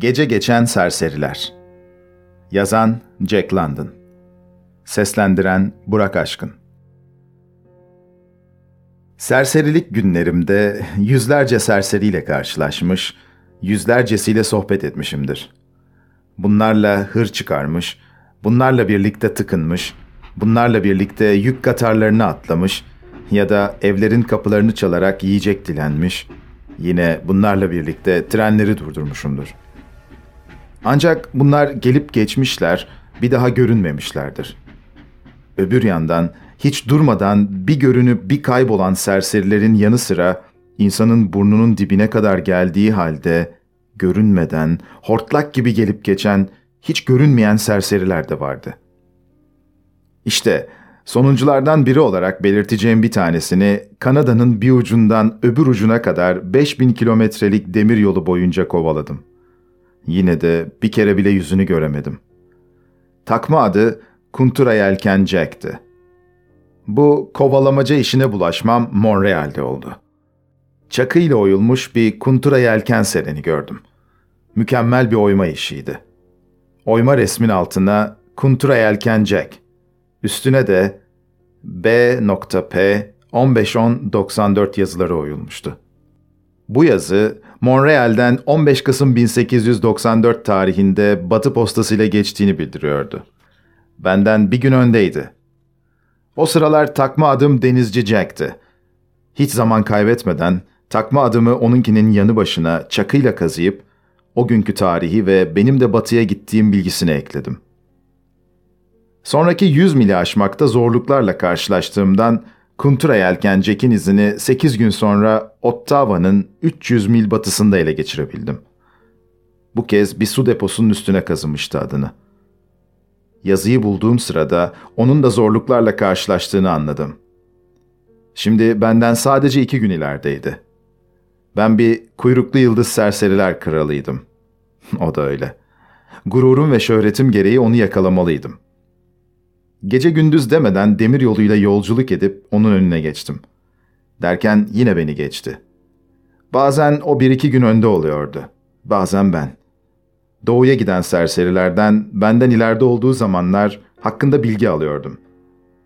Gece Geçen Serseriler Yazan Jack London Seslendiren Burak Aşkın Serserilik günlerimde yüzlerce serseriyle karşılaşmış, yüzlercesiyle sohbet etmişimdir. Bunlarla hır çıkarmış, bunlarla birlikte tıkınmış, bunlarla birlikte yük katarlarını atlamış ya da evlerin kapılarını çalarak yiyecek dilenmiş, yine bunlarla birlikte trenleri durdurmuşumdur.'' Ancak bunlar gelip geçmişler, bir daha görünmemişlerdir. Öbür yandan hiç durmadan bir görünüp bir kaybolan serserilerin yanı sıra insanın burnunun dibine kadar geldiği halde görünmeden, hortlak gibi gelip geçen, hiç görünmeyen serseriler de vardı. İşte sonunculardan biri olarak belirteceğim bir tanesini Kanada'nın bir ucundan öbür ucuna kadar 5000 kilometrelik demir yolu boyunca kovaladım. Yine de bir kere bile yüzünü göremedim. Takma adı Kuntura Yelken Jack'ti. Bu kovalamaca işine bulaşmam Montreal'de oldu. Çakıyla oyulmuş bir kuntura yelken sereni gördüm. Mükemmel bir oyma işiydi. Oyma resmin altına kuntura yelken Jack, üstüne de B.P 151094 yazıları oyulmuştu. Bu yazı Montreal'den 15 Kasım 1894 tarihinde Batı Postası ile geçtiğini bildiriyordu. Benden bir gün öndeydi. O sıralar takma adım Denizci Jack'ti. Hiç zaman kaybetmeden takma adımı onunkinin yanı başına çakıyla kazıyıp o günkü tarihi ve benim de batıya gittiğim bilgisini ekledim. Sonraki 100 mili aşmakta zorluklarla karşılaştığımdan Kuntura yelkencek'in izini 8 gün sonra Ottawa'nın 300 mil batısında ele geçirebildim. Bu kez bir su deposunun üstüne kazımıştı adını. Yazıyı bulduğum sırada onun da zorluklarla karşılaştığını anladım. Şimdi benden sadece iki gün ilerideydi. Ben bir kuyruklu yıldız serseriler kralıydım. o da öyle. Gururum ve şöhretim gereği onu yakalamalıydım.'' Gece gündüz demeden demir yoluyla yolculuk edip onun önüne geçtim. Derken yine beni geçti. Bazen o bir iki gün önde oluyordu. Bazen ben. Doğuya giden serserilerden benden ileride olduğu zamanlar hakkında bilgi alıyordum.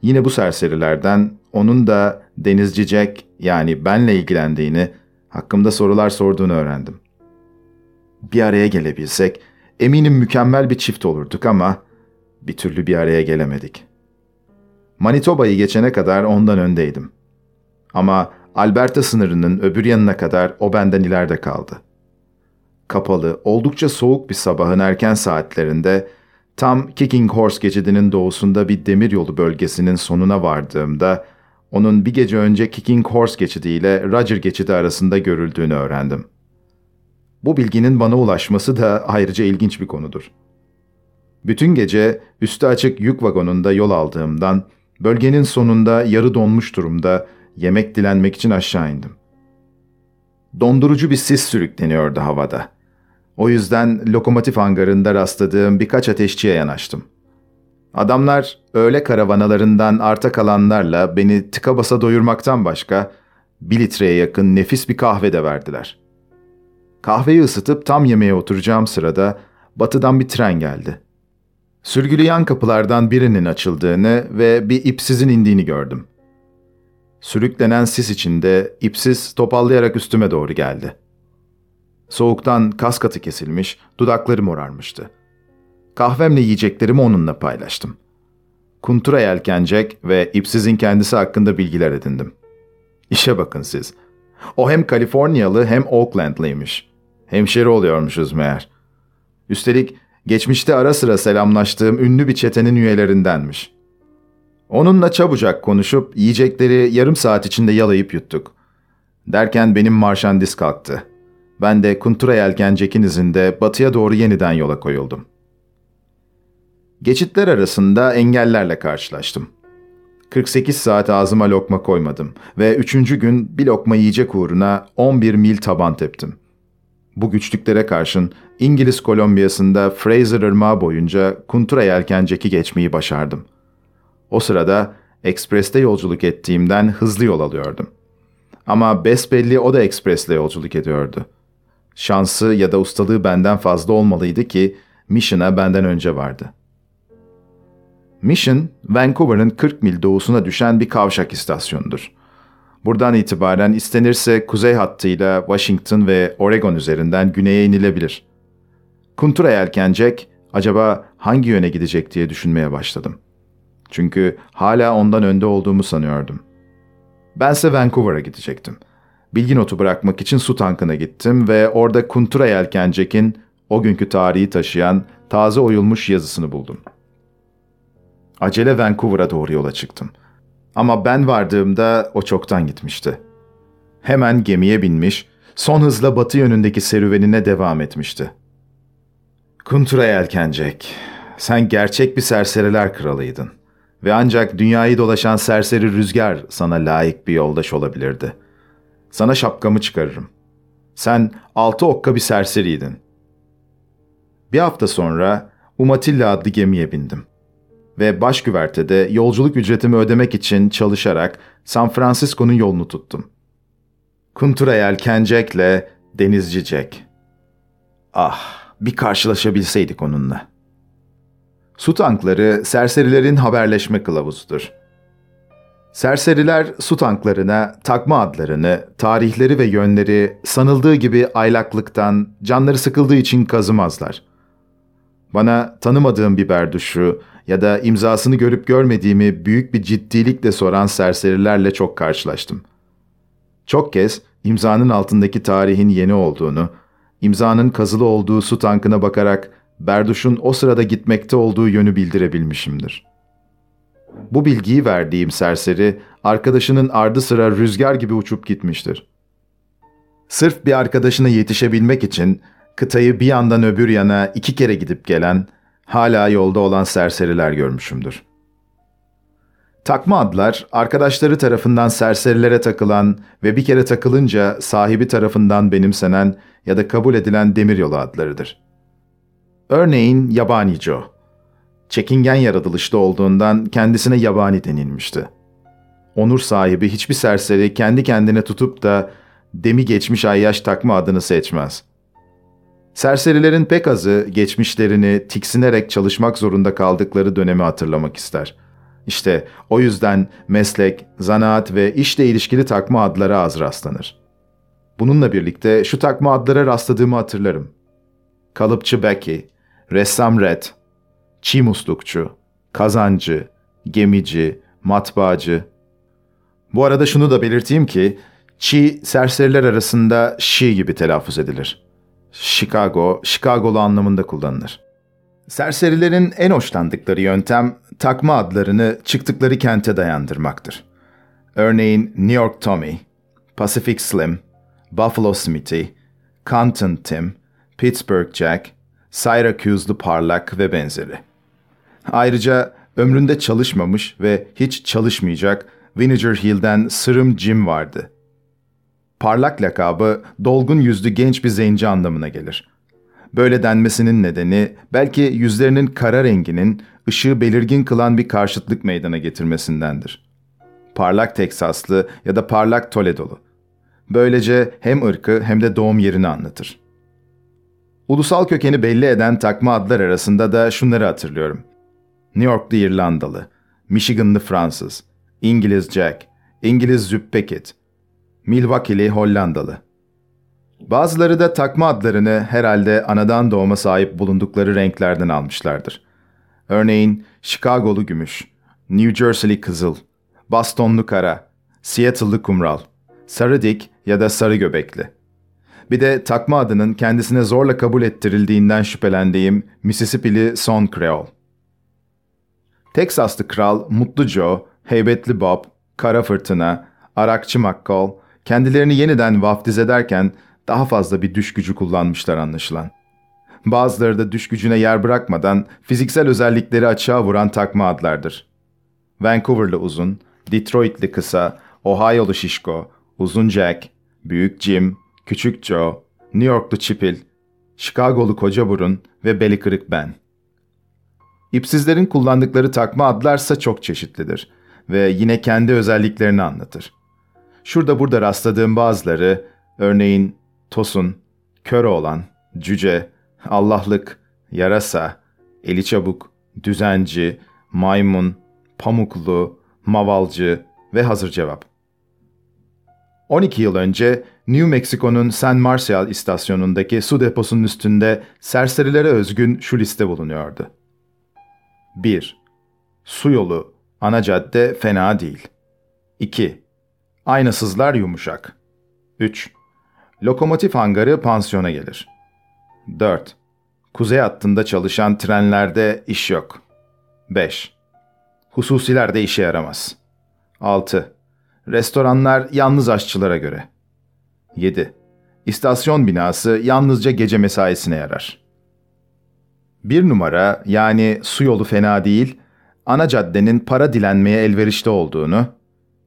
Yine bu serserilerden onun da denizci Jack yani benle ilgilendiğini, hakkımda sorular sorduğunu öğrendim. Bir araya gelebilsek eminim mükemmel bir çift olurduk ama bir türlü bir araya gelemedik. Manitoba'yı geçene kadar ondan öndeydim. Ama Alberta sınırının öbür yanına kadar o benden ileride kaldı. Kapalı, oldukça soğuk bir sabahın erken saatlerinde tam Kicking Horse geçidinin doğusunda bir demiryolu bölgesinin sonuna vardığımda onun bir gece önce Kicking Horse geçidi ile Roger geçidi arasında görüldüğünü öğrendim. Bu bilginin bana ulaşması da ayrıca ilginç bir konudur. Bütün gece üstü açık yük vagonunda yol aldığımdan bölgenin sonunda yarı donmuş durumda yemek dilenmek için aşağı indim. Dondurucu bir sis sürükleniyordu havada. O yüzden lokomotif hangarında rastladığım birkaç ateşçiye yanaştım. Adamlar öğle karavanalarından arta kalanlarla beni tıka basa doyurmaktan başka bir litreye yakın nefis bir kahve de verdiler. Kahveyi ısıtıp tam yemeğe oturacağım sırada batıdan bir tren geldi. Sürgüleyen kapılardan birinin açıldığını ve bir ipsizin indiğini gördüm. Sürüklenen sis içinde ipsiz topallayarak üstüme doğru geldi. Soğuktan kas katı kesilmiş, dudakları morarmıştı. Kahvemle yiyeceklerimi onunla paylaştım. Kuntura yelkencek ve ipsizin kendisi hakkında bilgiler edindim. İşe bakın siz. O hem Kaliforniyalı hem Oaklandlıymış. Hemşeri oluyormuşuz meğer. Üstelik geçmişte ara sıra selamlaştığım ünlü bir çetenin üyelerindenmiş. Onunla çabucak konuşup yiyecekleri yarım saat içinde yalayıp yuttuk. Derken benim marşandiz kalktı. Ben de Kuntura Yelkencek'in izinde batıya doğru yeniden yola koyuldum. Geçitler arasında engellerle karşılaştım. 48 saat ağzıma lokma koymadım ve üçüncü gün bir lokma yiyecek uğruna 11 mil taban teptim. Bu güçlüklere karşın İngiliz Kolombiyası'nda Fraser Irmağı boyunca Kuntura yelkenceki geçmeyi başardım. O sırada ekspreste yolculuk ettiğimden hızlı yol alıyordum. Ama besbelli o da ekspresle yolculuk ediyordu. Şansı ya da ustalığı benden fazla olmalıydı ki Mission'a benden önce vardı. Mission, Vancouver'ın 40 mil doğusuna düşen bir kavşak istasyonudur. Buradan itibaren istenirse kuzey hattıyla Washington ve Oregon üzerinden güneye inilebilir. Kuntura yelkencek acaba hangi yöne gidecek diye düşünmeye başladım. Çünkü hala ondan önde olduğumu sanıyordum. Bense Vancouver'a gidecektim. Bilgi notu bırakmak için su tankına gittim ve orada Kuntura Yelkencek'in o günkü tarihi taşıyan taze oyulmuş yazısını buldum. Acele Vancouver'a doğru yola çıktım. Ama ben vardığımda o çoktan gitmişti. Hemen gemiye binmiş, son hızla batı yönündeki serüvenine devam etmişti. Kuntura Yelkencek, sen gerçek bir serseriler kralıydın. Ve ancak dünyayı dolaşan serseri rüzgar sana layık bir yoldaş olabilirdi. Sana şapkamı çıkarırım. Sen altı okka bir serseriydin. Bir hafta sonra Umatilla adlı gemiye bindim. Ve baş güvertede yolculuk ücretimi ödemek için çalışarak San Francisco'nun yolunu tuttum. Kuntura Yelkencek'le Denizci Jack. Ah, bir karşılaşabilseydik onunla.'' Su tankları serserilerin haberleşme kılavuzudur. Serseriler su tanklarına takma adlarını, tarihleri ve yönleri sanıldığı gibi aylaklıktan, canları sıkıldığı için kazımazlar. Bana tanımadığım bir berduşu ya da imzasını görüp görmediğimi büyük bir ciddilikle soran serserilerle çok karşılaştım. Çok kez imzanın altındaki tarihin yeni olduğunu, imzanın kazılı olduğu su tankına bakarak Berduş'un o sırada gitmekte olduğu yönü bildirebilmişimdir. Bu bilgiyi verdiğim serseri, arkadaşının ardı sıra rüzgar gibi uçup gitmiştir. Sırf bir arkadaşına yetişebilmek için kıtayı bir yandan öbür yana iki kere gidip gelen, hala yolda olan serseriler görmüşümdür. Takma adlar, arkadaşları tarafından serserilere takılan ve bir kere takılınca sahibi tarafından benimsenen ya da kabul edilen demiryolu adlarıdır.'' Örneğin Yabani Joe. Çekingen yaratılışta olduğundan kendisine yabani denilmişti. Onur sahibi hiçbir serseri kendi kendine tutup da demi geçmiş ayyaş takma adını seçmez. Serserilerin pek azı geçmişlerini tiksinerek çalışmak zorunda kaldıkları dönemi hatırlamak ister. İşte o yüzden meslek, zanaat ve işle ilişkili takma adlara az rastlanır. Bununla birlikte şu takma adlara rastladığımı hatırlarım. Kalıpçı Becky, ressam Red, çiğ muslukçu, kazancı, gemici, matbaacı. Bu arada şunu da belirteyim ki, çi serseriler arasında şi gibi telaffuz edilir. Chicago, Chicago'lu anlamında kullanılır. Serserilerin en hoşlandıkları yöntem takma adlarını çıktıkları kente dayandırmaktır. Örneğin New York Tommy, Pacific Slim, Buffalo Smithy, Canton Tim, Pittsburgh Jack, Syracuse'lu parlak ve benzeri. Ayrıca ömründe çalışmamış ve hiç çalışmayacak Vinegar Hill'den Sırım Jim vardı. Parlak lakabı dolgun yüzlü genç bir zenci anlamına gelir. Böyle denmesinin nedeni belki yüzlerinin kara renginin ışığı belirgin kılan bir karşıtlık meydana getirmesindendir. Parlak Teksaslı ya da parlak Toledolu. Böylece hem ırkı hem de doğum yerini anlatır. Ulusal kökeni belli eden takma adlar arasında da şunları hatırlıyorum. New Yorklu İrlandalı, Michiganlı Fransız, İngiliz Jack, İngiliz Züpp Peckett, Milwaukee'li Hollandalı. Bazıları da takma adlarını herhalde anadan doğma sahip bulundukları renklerden almışlardır. Örneğin Chicago'lu gümüş, New Jersey'li kızıl, Bostonlu kara, Seattle'lı kumral, sarı dik ya da sarı göbekli. Bir de takma adının kendisine zorla kabul ettirildiğinden şüphelendiğim Mississippi'li Son Creole. Teksaslı kral Mutlu Joe, Heybetli Bob, Kara Fırtına, Arakçı McCall kendilerini yeniden vaftiz ederken daha fazla bir düş gücü kullanmışlar anlaşılan. Bazıları da düş gücüne yer bırakmadan fiziksel özellikleri açığa vuran takma adlardır. Vancouver'lı uzun, Detroit'li kısa, Ohio'lu şişko, uzun Jack, büyük Jim, Küçük Joe, New Yorklu Çipil, Chicago'lu Koca Burun ve beli kırık ben. İpsizlerin kullandıkları takma adlarsa çok çeşitlidir ve yine kendi özelliklerini anlatır. Şurada burada rastladığım bazıları, örneğin Tosun, kör olan, cüce, Allahlık, yarasa, eli çabuk, düzenci, maymun, pamuklu, mavalcı ve hazır cevap. 12 yıl önce New Mexico'nun San Marcial istasyonundaki su deposunun üstünde serserilere özgün şu liste bulunuyordu. 1. Su yolu, ana cadde fena değil. 2. Aynasızlar yumuşak. 3. Lokomotif hangarı pansiyona gelir. 4. Kuzey hattında çalışan trenlerde iş yok. 5. Hususiler de işe yaramaz. 6. Restoranlar yalnız aşçılara göre. 7. İstasyon binası yalnızca gece mesaisine yarar. Bir numara yani su yolu fena değil, ana caddenin para dilenmeye elverişli olduğunu,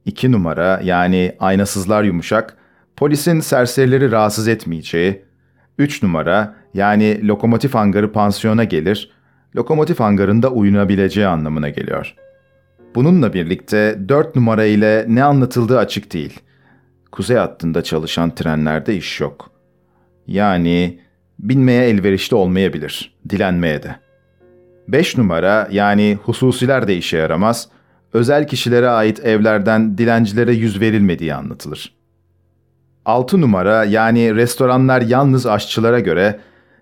iki numara yani aynasızlar yumuşak, polisin serserileri rahatsız etmeyeceği, üç numara yani lokomotif hangarı pansiyona gelir, lokomotif hangarında uyunabileceği anlamına geliyor. Bununla birlikte dört numara ile ne anlatıldığı açık değil. Kuzey hattında çalışan trenlerde iş yok. Yani binmeye elverişli olmayabilir, dilenmeye de. 5 numara yani hususiler de işe yaramaz, özel kişilere ait evlerden dilencilere yüz verilmediği anlatılır. 6 numara yani restoranlar yalnız aşçılara göre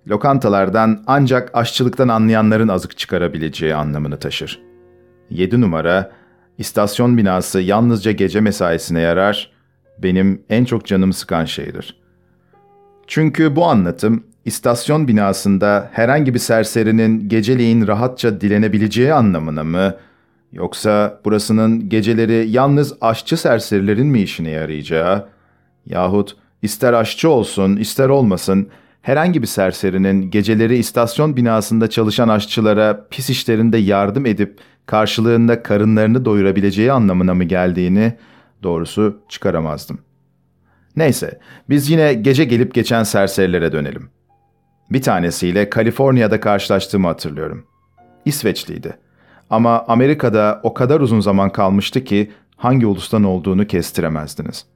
lokantalardan ancak aşçılıktan anlayanların azık çıkarabileceği anlamını taşır. 7 numara istasyon binası yalnızca gece mesaisine yarar, benim en çok canımı sıkan şeydir. Çünkü bu anlatım istasyon binasında herhangi bir serserinin geceleyin rahatça dilenebileceği anlamına mı yoksa burasının geceleri yalnız aşçı serserilerin mi işine yarayacağı yahut ister aşçı olsun ister olmasın herhangi bir serserinin geceleri istasyon binasında çalışan aşçılara pis işlerinde yardım edip karşılığında karınlarını doyurabileceği anlamına mı geldiğini doğrusu çıkaramazdım. Neyse, biz yine gece gelip geçen serserilere dönelim. Bir tanesiyle Kaliforniya'da karşılaştığımı hatırlıyorum. İsveçliydi. Ama Amerika'da o kadar uzun zaman kalmıştı ki hangi ulustan olduğunu kestiremezdiniz.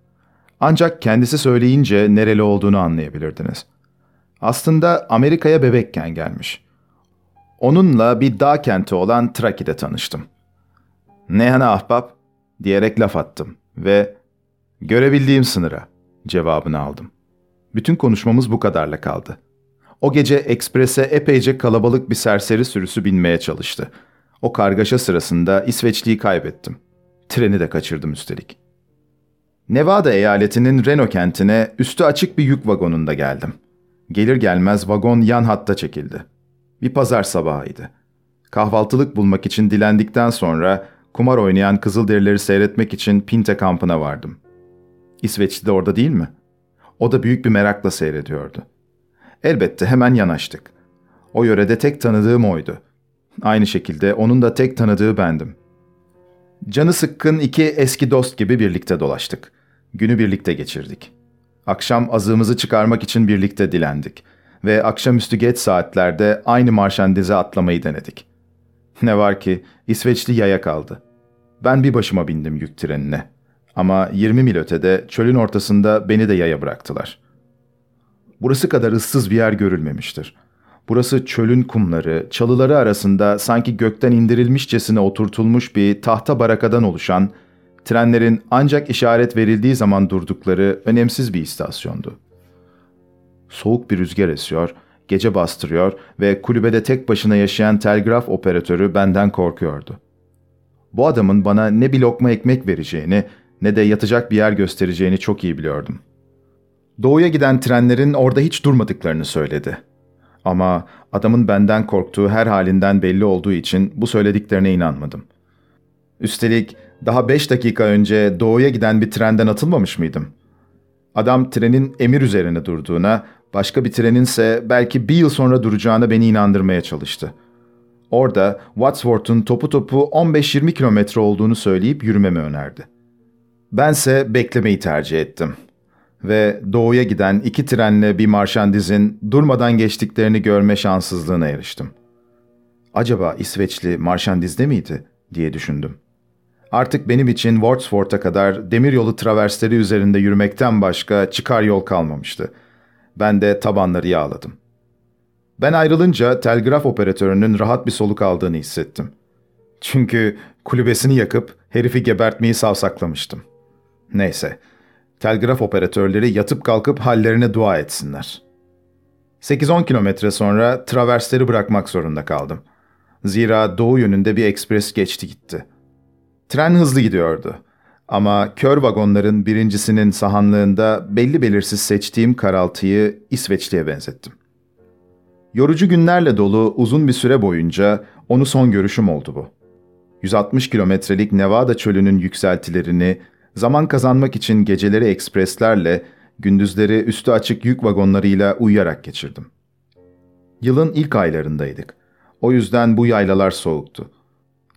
Ancak kendisi söyleyince nereli olduğunu anlayabilirdiniz. Aslında Amerika'ya bebekken gelmiş. Onunla bir dağ kenti olan Traki'de tanıştım. Ne yana ahbap diyerek laf attım ve görebildiğim sınıra cevabını aldım. Bütün konuşmamız bu kadarla kaldı. O gece eksprese epeyce kalabalık bir serseri sürüsü binmeye çalıştı. O kargaşa sırasında İsveçliyi kaybettim. Treni de kaçırdım üstelik. Nevada eyaletinin Reno kentine üstü açık bir yük vagonunda geldim. Gelir gelmez vagon yan hatta çekildi. Bir pazar sabahıydı. Kahvaltılık bulmak için dilendikten sonra kumar oynayan Kızılderilileri seyretmek için Pinte kampına vardım. İsveçli de orada değil mi? O da büyük bir merakla seyrediyordu. Elbette hemen yanaştık. O yörede tek tanıdığım oydu. Aynı şekilde onun da tek tanıdığı bendim. Canı sıkkın iki eski dost gibi birlikte dolaştık. Günü birlikte geçirdik. Akşam azığımızı çıkarmak için birlikte dilendik ve akşamüstü geç saatlerde aynı marşandize atlamayı denedik. Ne var ki İsveçli yaya kaldı. Ben bir başıma bindim yük trenine. Ama 20 mil ötede çölün ortasında beni de yaya bıraktılar. Burası kadar ıssız bir yer görülmemiştir. Burası çölün kumları, çalıları arasında sanki gökten indirilmişçesine oturtulmuş bir tahta barakadan oluşan, trenlerin ancak işaret verildiği zaman durdukları önemsiz bir istasyondu. Soğuk bir rüzgar esiyor, gece bastırıyor ve kulübede tek başına yaşayan telgraf operatörü benden korkuyordu. Bu adamın bana ne bir lokma ekmek vereceğini ne de yatacak bir yer göstereceğini çok iyi biliyordum. Doğuya giden trenlerin orada hiç durmadıklarını söyledi. Ama adamın benden korktuğu her halinden belli olduğu için bu söylediklerine inanmadım. Üstelik daha beş dakika önce doğuya giden bir trenden atılmamış mıydım? Adam trenin emir üzerine durduğuna, başka bir trenin ise belki bir yıl sonra duracağına beni inandırmaya çalıştı. Orada Wadsworth'un topu topu 15-20 kilometre olduğunu söyleyip yürümemi önerdi. Bense beklemeyi tercih ettim. Ve doğuya giden iki trenle bir marşandizin durmadan geçtiklerini görme şanssızlığına eriştim. Acaba İsveçli marşandizde miydi diye düşündüm. Artık benim için Wordsworth'a kadar demiryolu traversleri üzerinde yürümekten başka çıkar yol kalmamıştı. Ben de tabanları yağladım. Ben ayrılınca telgraf operatörünün rahat bir soluk aldığını hissettim. Çünkü kulübesini yakıp herifi gebertmeyi savsaklamıştım. Neyse, telgraf operatörleri yatıp kalkıp hallerine dua etsinler. 8-10 kilometre sonra traversleri bırakmak zorunda kaldım. Zira doğu yönünde bir ekspres geçti gitti. Tren hızlı gidiyordu. Ama kör vagonların birincisinin sahanlığında belli belirsiz seçtiğim karaltıyı İsveçli'ye benzettim. Yorucu günlerle dolu uzun bir süre boyunca onu son görüşüm oldu bu. 160 kilometrelik Nevada çölünün yükseltilerini zaman kazanmak için geceleri ekspreslerle, gündüzleri üstü açık yük vagonlarıyla uyuyarak geçirdim. Yılın ilk aylarındaydık. O yüzden bu yaylalar soğuktu.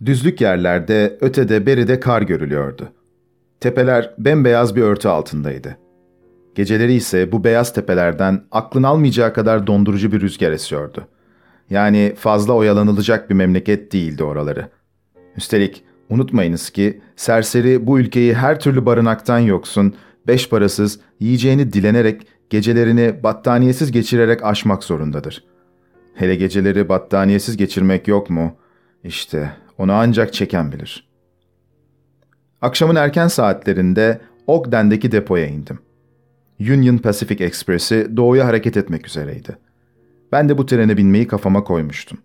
Düzlük yerlerde ötede beride kar görülüyordu. Tepeler bembeyaz bir örtü altındaydı. Geceleri ise bu beyaz tepelerden aklın almayacağı kadar dondurucu bir rüzgar esiyordu. Yani fazla oyalanılacak bir memleket değildi oraları. Üstelik unutmayınız ki serseri bu ülkeyi her türlü barınaktan yoksun, beş parasız, yiyeceğini dilenerek, gecelerini battaniyesiz geçirerek aşmak zorundadır. Hele geceleri battaniyesiz geçirmek yok mu? İşte onu ancak çeken bilir. Akşamın erken saatlerinde Ogden'deki depoya indim. Union Pacific Express'i doğuya hareket etmek üzereydi. Ben de bu trene binmeyi kafama koymuştum.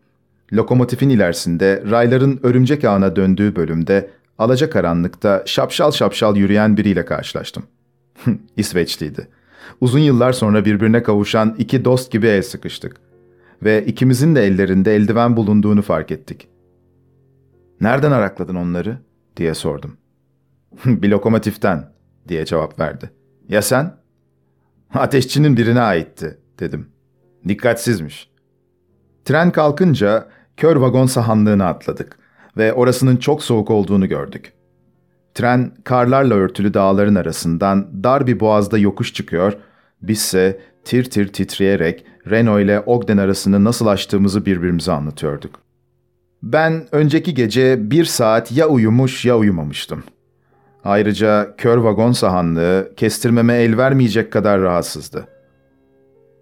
Lokomotifin ilerisinde rayların örümcek ağına döndüğü bölümde alacakaranlıkta şapşal şapşal yürüyen biriyle karşılaştım. İsveçliydi. Uzun yıllar sonra birbirine kavuşan iki dost gibi el sıkıştık. Ve ikimizin de ellerinde eldiven bulunduğunu fark ettik. ''Nereden arakladın onları?'' diye sordum. ''Bir lokomotiften.'' diye cevap verdi. ''Ya sen?'' ''Ateşçinin birine aitti.'' dedim. ''Dikkatsizmiş.'' Tren kalkınca kör vagon sahanlığına atladık ve orasının çok soğuk olduğunu gördük. Tren karlarla örtülü dağların arasından dar bir boğazda yokuş çıkıyor, bizse tir tir titreyerek Renault ile Ogden arasını nasıl açtığımızı birbirimize anlatıyorduk. Ben önceki gece bir saat ya uyumuş ya uyumamıştım. Ayrıca kör vagon sahanlığı kestirmeme el vermeyecek kadar rahatsızdı.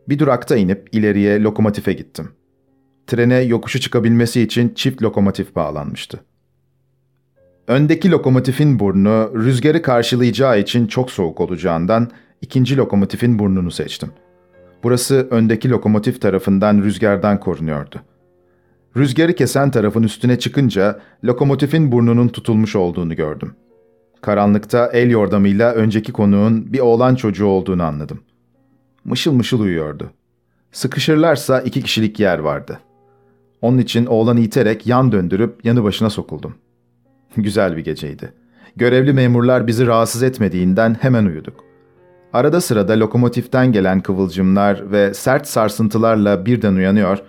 Bir durakta inip ileriye lokomotife gittim. Trene yokuşu çıkabilmesi için çift lokomotif bağlanmıştı. Öndeki lokomotifin burnu rüzgarı karşılayacağı için çok soğuk olacağından ikinci lokomotifin burnunu seçtim. Burası öndeki lokomotif tarafından rüzgardan korunuyordu. Rüzgarı kesen tarafın üstüne çıkınca lokomotifin burnunun tutulmuş olduğunu gördüm. Karanlıkta el yordamıyla önceki konuğun bir oğlan çocuğu olduğunu anladım. Mışıl mışıl uyuyordu. Sıkışırlarsa iki kişilik yer vardı. Onun için oğlanı iterek yan döndürüp yanı başına sokuldum. Güzel bir geceydi. Görevli memurlar bizi rahatsız etmediğinden hemen uyuduk. Arada sırada lokomotiften gelen kıvılcımlar ve sert sarsıntılarla birden uyanıyor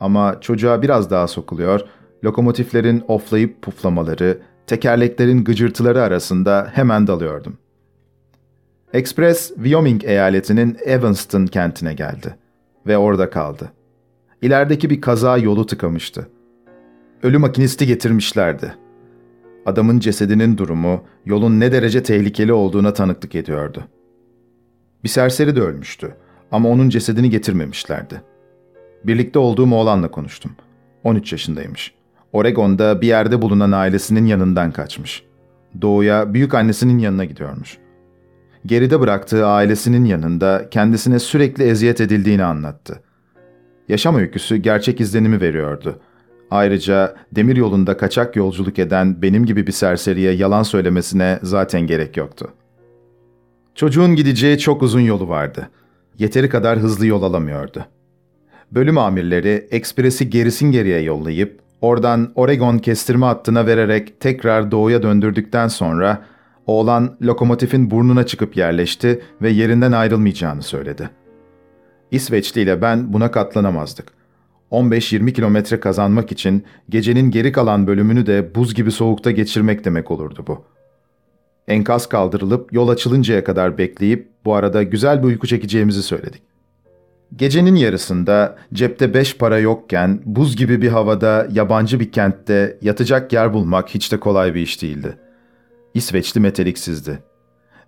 ama çocuğa biraz daha sokuluyor, lokomotiflerin oflayıp puflamaları, tekerleklerin gıcırtıları arasında hemen dalıyordum. Express, Wyoming eyaletinin Evanston kentine geldi ve orada kaldı. İlerideki bir kaza yolu tıkamıştı. Ölü makinisti getirmişlerdi. Adamın cesedinin durumu yolun ne derece tehlikeli olduğuna tanıklık ediyordu. Bir serseri de ölmüştü ama onun cesedini getirmemişlerdi. Birlikte olduğum oğlanla konuştum. 13 yaşındaymış. Oregon'da bir yerde bulunan ailesinin yanından kaçmış. Doğuya büyük annesinin yanına gidiyormuş. Geride bıraktığı ailesinin yanında kendisine sürekli eziyet edildiğini anlattı. Yaşam öyküsü gerçek izlenimi veriyordu. Ayrıca demir yolunda kaçak yolculuk eden benim gibi bir serseriye yalan söylemesine zaten gerek yoktu. Çocuğun gideceği çok uzun yolu vardı. Yeteri kadar hızlı yol alamıyordu. Bölüm amirleri ekspresi gerisin geriye yollayıp oradan Oregon kestirme hattına vererek tekrar doğuya döndürdükten sonra oğlan lokomotifin burnuna çıkıp yerleşti ve yerinden ayrılmayacağını söyledi. İsveçli ile ben buna katlanamazdık. 15-20 kilometre kazanmak için gecenin geri kalan bölümünü de buz gibi soğukta geçirmek demek olurdu bu. Enkaz kaldırılıp yol açılıncaya kadar bekleyip bu arada güzel bir uyku çekeceğimizi söyledik. Gecenin yarısında cepte beş para yokken buz gibi bir havada yabancı bir kentte yatacak yer bulmak hiç de kolay bir iş değildi. İsveçli meteliksizdi.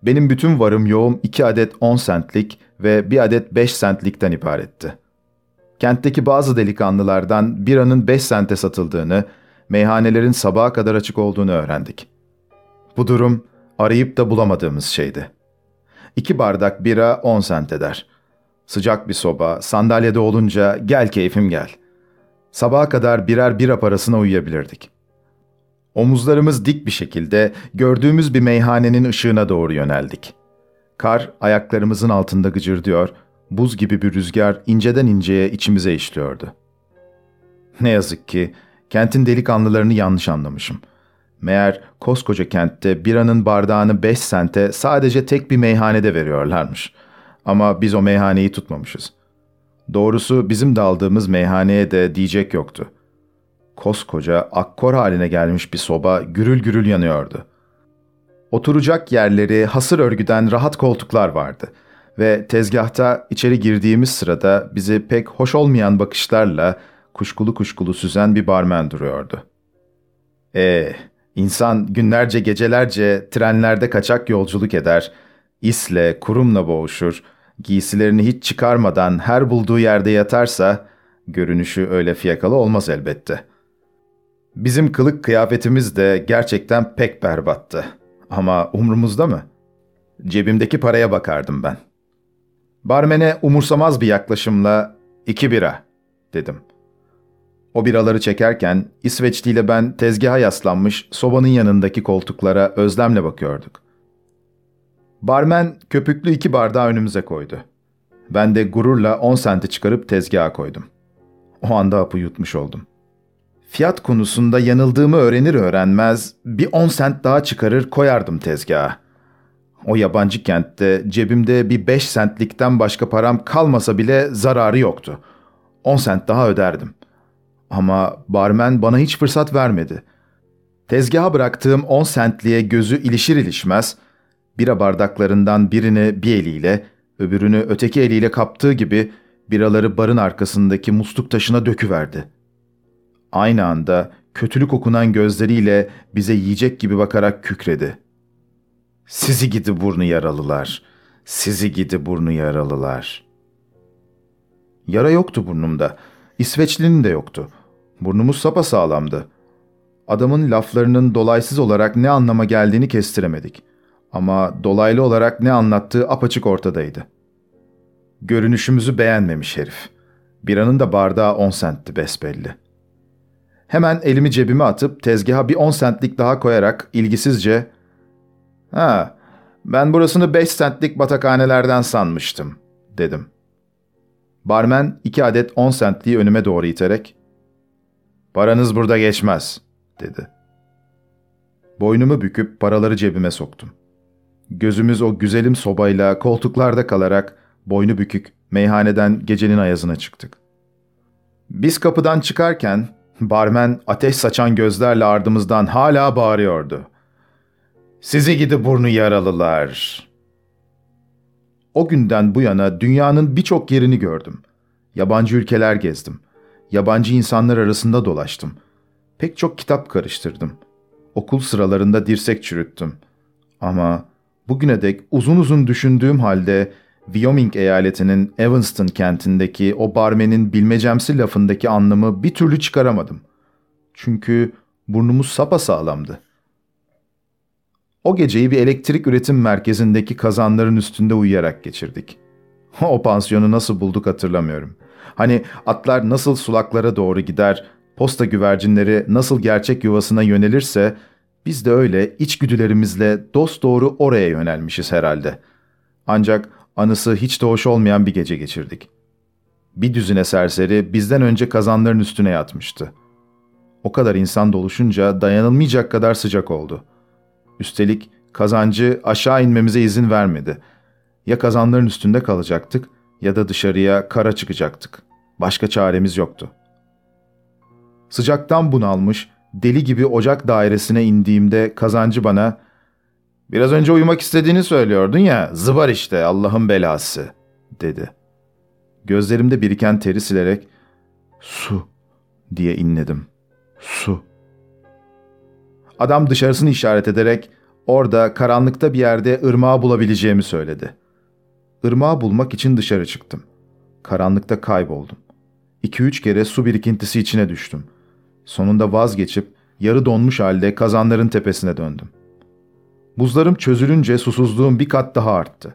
benim bütün varım yoğum iki adet 10 sentlik ve bir adet 5 sentlikten ibaretti. Kentteki bazı delikanlılardan biranın 5 sente satıldığını, meyhanelerin sabaha kadar açık olduğunu öğrendik. Bu durum arayıp da bulamadığımız şeydi. İki bardak bira 10 sent eder. Sıcak bir soba, sandalyede olunca gel keyfim gel. Sabaha kadar birer bira parasına uyuyabilirdik. Omuzlarımız dik bir şekilde gördüğümüz bir meyhanenin ışığına doğru yöneldik. Kar ayaklarımızın altında gıcırdıyor, buz gibi bir rüzgar inceden inceye içimize işliyordu. Ne yazık ki kentin delikanlılarını yanlış anlamışım. Meğer koskoca kentte biranın bardağını 5 sente sadece tek bir meyhanede veriyorlarmış. Ama biz o meyhaneyi tutmamışız. Doğrusu bizim de aldığımız meyhaneye de diyecek yoktu. Koskoca akkor haline gelmiş bir soba gürül gürül yanıyordu. Oturacak yerleri hasır örgüden rahat koltuklar vardı ve tezgahta içeri girdiğimiz sırada bizi pek hoş olmayan bakışlarla kuşkulu kuşkulu süzen bir barmen duruyordu. Ee, insan günlerce gecelerce trenlerde kaçak yolculuk eder, isle, kurumla boğuşur, giysilerini hiç çıkarmadan her bulduğu yerde yatarsa, görünüşü öyle fiyakalı olmaz elbette. Bizim kılık kıyafetimiz de gerçekten pek berbattı. Ama umrumuzda mı? Cebimdeki paraya bakardım ben. Barmene umursamaz bir yaklaşımla iki bira dedim. O biraları çekerken İsveçli ile ben tezgaha yaslanmış sobanın yanındaki koltuklara özlemle bakıyorduk. Barmen köpüklü iki bardağı önümüze koydu. Ben de gururla 10 senti çıkarıp tezgaha koydum. O anda hapı yutmuş oldum. Fiyat konusunda yanıldığımı öğrenir öğrenmez bir 10 sent daha çıkarır koyardım tezgaha. O yabancı kentte cebimde bir 5 sentlikten başka param kalmasa bile zararı yoktu. 10 sent daha öderdim. Ama barmen bana hiç fırsat vermedi. Tezgaha bıraktığım 10 sentliğe gözü ilişir ilişmez, bira bardaklarından birini bir eliyle, öbürünü öteki eliyle kaptığı gibi biraları barın arkasındaki musluk taşına döküverdi. Aynı anda kötülük okunan gözleriyle bize yiyecek gibi bakarak kükredi. Sizi gidi burnu yaralılar, sizi gidi burnu yaralılar. Yara yoktu burnumda, İsveçlinin de yoktu. Burnumuz sapasağlamdı. Adamın laflarının dolaysız olarak ne anlama geldiğini kestiremedik. Ama dolaylı olarak ne anlattığı apaçık ortadaydı. Görünüşümüzü beğenmemiş herif. Biranın da bardağı on sentti besbelli. Hemen elimi cebime atıp tezgaha bir on sentlik daha koyarak ilgisizce ''Ha, ben burasını beş sentlik batakhanelerden sanmıştım.'' dedim. Barmen iki adet on sentliği önüme doğru iterek ''Paranız burada geçmez.'' dedi. Boynumu büküp paraları cebime soktum. Gözümüz o güzelim sobayla koltuklarda kalarak boynu bükük meyhaneden gecenin ayazına çıktık. Biz kapıdan çıkarken barmen ateş saçan gözlerle ardımızdan hala bağırıyordu. Sizi gidi burnu yaralılar. O günden bu yana dünyanın birçok yerini gördüm. Yabancı ülkeler gezdim. Yabancı insanlar arasında dolaştım. Pek çok kitap karıştırdım. Okul sıralarında dirsek çürüttüm. Ama bugüne dek uzun uzun düşündüğüm halde Wyoming eyaletinin Evanston kentindeki o barmenin bilmecemsi lafındaki anlamı bir türlü çıkaramadım. Çünkü burnumuz sapasağlamdı. O geceyi bir elektrik üretim merkezindeki kazanların üstünde uyuyarak geçirdik. O pansiyonu nasıl bulduk hatırlamıyorum. Hani atlar nasıl sulaklara doğru gider, posta güvercinleri nasıl gerçek yuvasına yönelirse, biz de öyle içgüdülerimizle dost doğru oraya yönelmişiz herhalde. Ancak anısı hiç de hoş olmayan bir gece geçirdik. Bir düzine serseri bizden önce kazanların üstüne yatmıştı. O kadar insan doluşunca dayanılmayacak kadar sıcak oldu. Üstelik kazancı aşağı inmemize izin vermedi. Ya kazanların üstünde kalacaktık ya da dışarıya kara çıkacaktık. Başka çaremiz yoktu. Sıcaktan bunalmış, deli gibi ocak dairesine indiğimde kazancı bana ''Biraz önce uyumak istediğini söylüyordun ya, zıbar işte Allah'ın belası.'' dedi. Gözlerimde biriken teri silerek ''Su'' diye inledim. Su. Adam dışarısını işaret ederek orada karanlıkta bir yerde ırmağı bulabileceğimi söyledi. Irmağı bulmak için dışarı çıktım. Karanlıkta kayboldum. İki üç kere su birikintisi içine düştüm. Sonunda vazgeçip yarı donmuş halde kazanların tepesine döndüm. Buzlarım çözülünce susuzluğum bir kat daha arttı.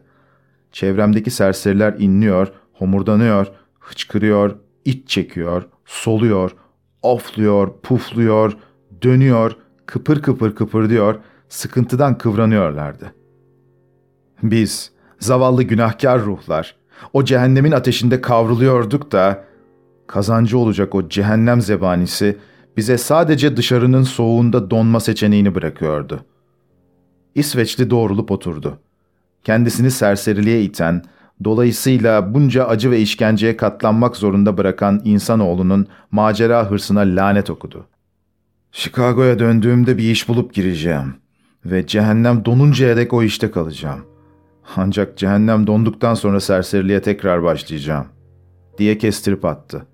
Çevremdeki serseriler inliyor, homurdanıyor, hıçkırıyor, iç çekiyor, soluyor, ofluyor, pufluyor, dönüyor, kıpır kıpır kıpırdıyor, sıkıntıdan kıvranıyorlardı. Biz, zavallı günahkar ruhlar, o cehennemin ateşinde kavruluyorduk da, kazancı olacak o cehennem zebanisi bize sadece dışarının soğuğunda donma seçeneğini bırakıyordu. İsveçli doğrulup oturdu. Kendisini serseriliğe iten, dolayısıyla bunca acı ve işkenceye katlanmak zorunda bırakan insanoğlunun macera hırsına lanet okudu. Chicago'ya döndüğümde bir iş bulup gireceğim ve cehennem donuncaya dek o işte kalacağım. Ancak cehennem donduktan sonra serseriliğe tekrar başlayacağım, diye kestirip attı.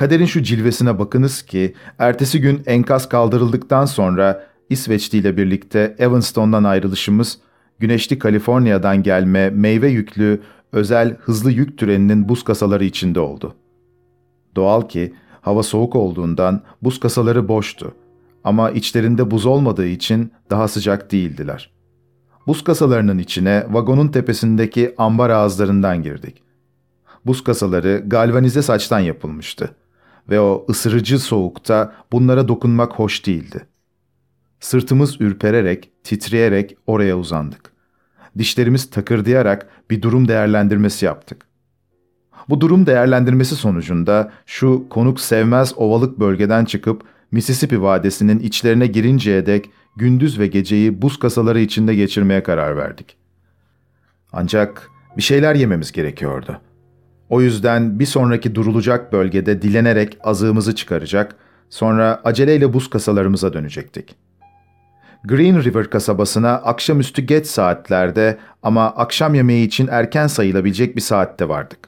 Kaderin şu cilvesine bakınız ki, ertesi gün enkaz kaldırıldıktan sonra İsveçli ile birlikte Evanston'dan ayrılışımız, güneşli Kaliforniya'dan gelme meyve yüklü özel hızlı yük türeninin buz kasaları içinde oldu. Doğal ki hava soğuk olduğundan buz kasaları boştu ama içlerinde buz olmadığı için daha sıcak değildiler. Buz kasalarının içine vagonun tepesindeki ambar ağızlarından girdik. Buz kasaları galvanize saçtan yapılmıştı ve o ısırıcı soğukta bunlara dokunmak hoş değildi. Sırtımız ürpererek, titreyerek oraya uzandık. Dişlerimiz takırdayarak bir durum değerlendirmesi yaptık. Bu durum değerlendirmesi sonucunda şu konuk sevmez ovalık bölgeden çıkıp Mississippi Vadisi'nin içlerine girinceye dek gündüz ve geceyi buz kasaları içinde geçirmeye karar verdik. Ancak bir şeyler yememiz gerekiyordu. O yüzden bir sonraki durulacak bölgede dilenerek azığımızı çıkaracak, sonra aceleyle buz kasalarımıza dönecektik.'' Green River kasabasına akşamüstü geç saatlerde ama akşam yemeği için erken sayılabilecek bir saatte vardık.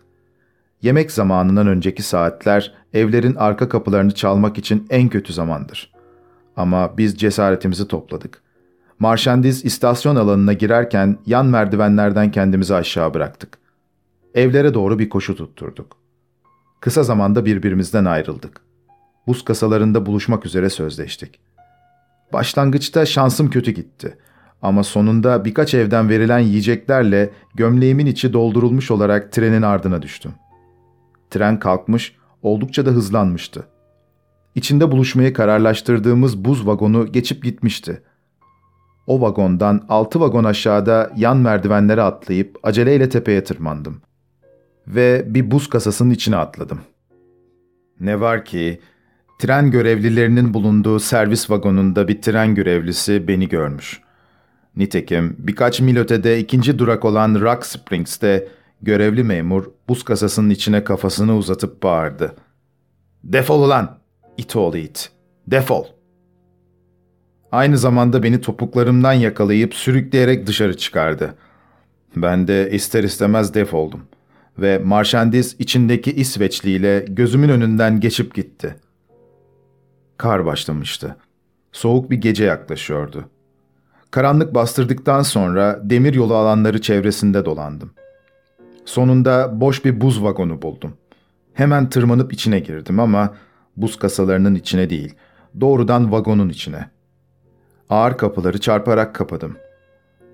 Yemek zamanından önceki saatler evlerin arka kapılarını çalmak için en kötü zamandır. Ama biz cesaretimizi topladık. Marşandiz istasyon alanına girerken yan merdivenlerden kendimizi aşağı bıraktık. Evlere doğru bir koşu tutturduk. Kısa zamanda birbirimizden ayrıldık. Buz kasalarında buluşmak üzere sözleştik.'' Başlangıçta şansım kötü gitti. Ama sonunda birkaç evden verilen yiyeceklerle gömleğimin içi doldurulmuş olarak trenin ardına düştüm. Tren kalkmış, oldukça da hızlanmıştı. İçinde buluşmayı kararlaştırdığımız buz vagonu geçip gitmişti. O vagondan altı vagon aşağıda yan merdivenlere atlayıp aceleyle tepeye tırmandım. Ve bir buz kasasının içine atladım. Ne var ki Tren görevlilerinin bulunduğu servis vagonunda bir tren görevlisi beni görmüş. Nitekim birkaç mil ötede ikinci durak olan Rock Springs'te görevli memur buz kasasının içine kafasını uzatıp bağırdı. ''Defol ulan! İt oğlu it! Defol!'' Aynı zamanda beni topuklarımdan yakalayıp sürükleyerek dışarı çıkardı. Ben de ister istemez defoldum ve marşandiz içindeki İsveçli ile gözümün önünden geçip gitti.'' Kar başlamıştı. Soğuk bir gece yaklaşıyordu. Karanlık bastırdıktan sonra demir yolu alanları çevresinde dolandım. Sonunda boş bir buz vagonu buldum. Hemen tırmanıp içine girdim ama buz kasalarının içine değil, doğrudan vagonun içine. Ağır kapıları çarparak kapadım.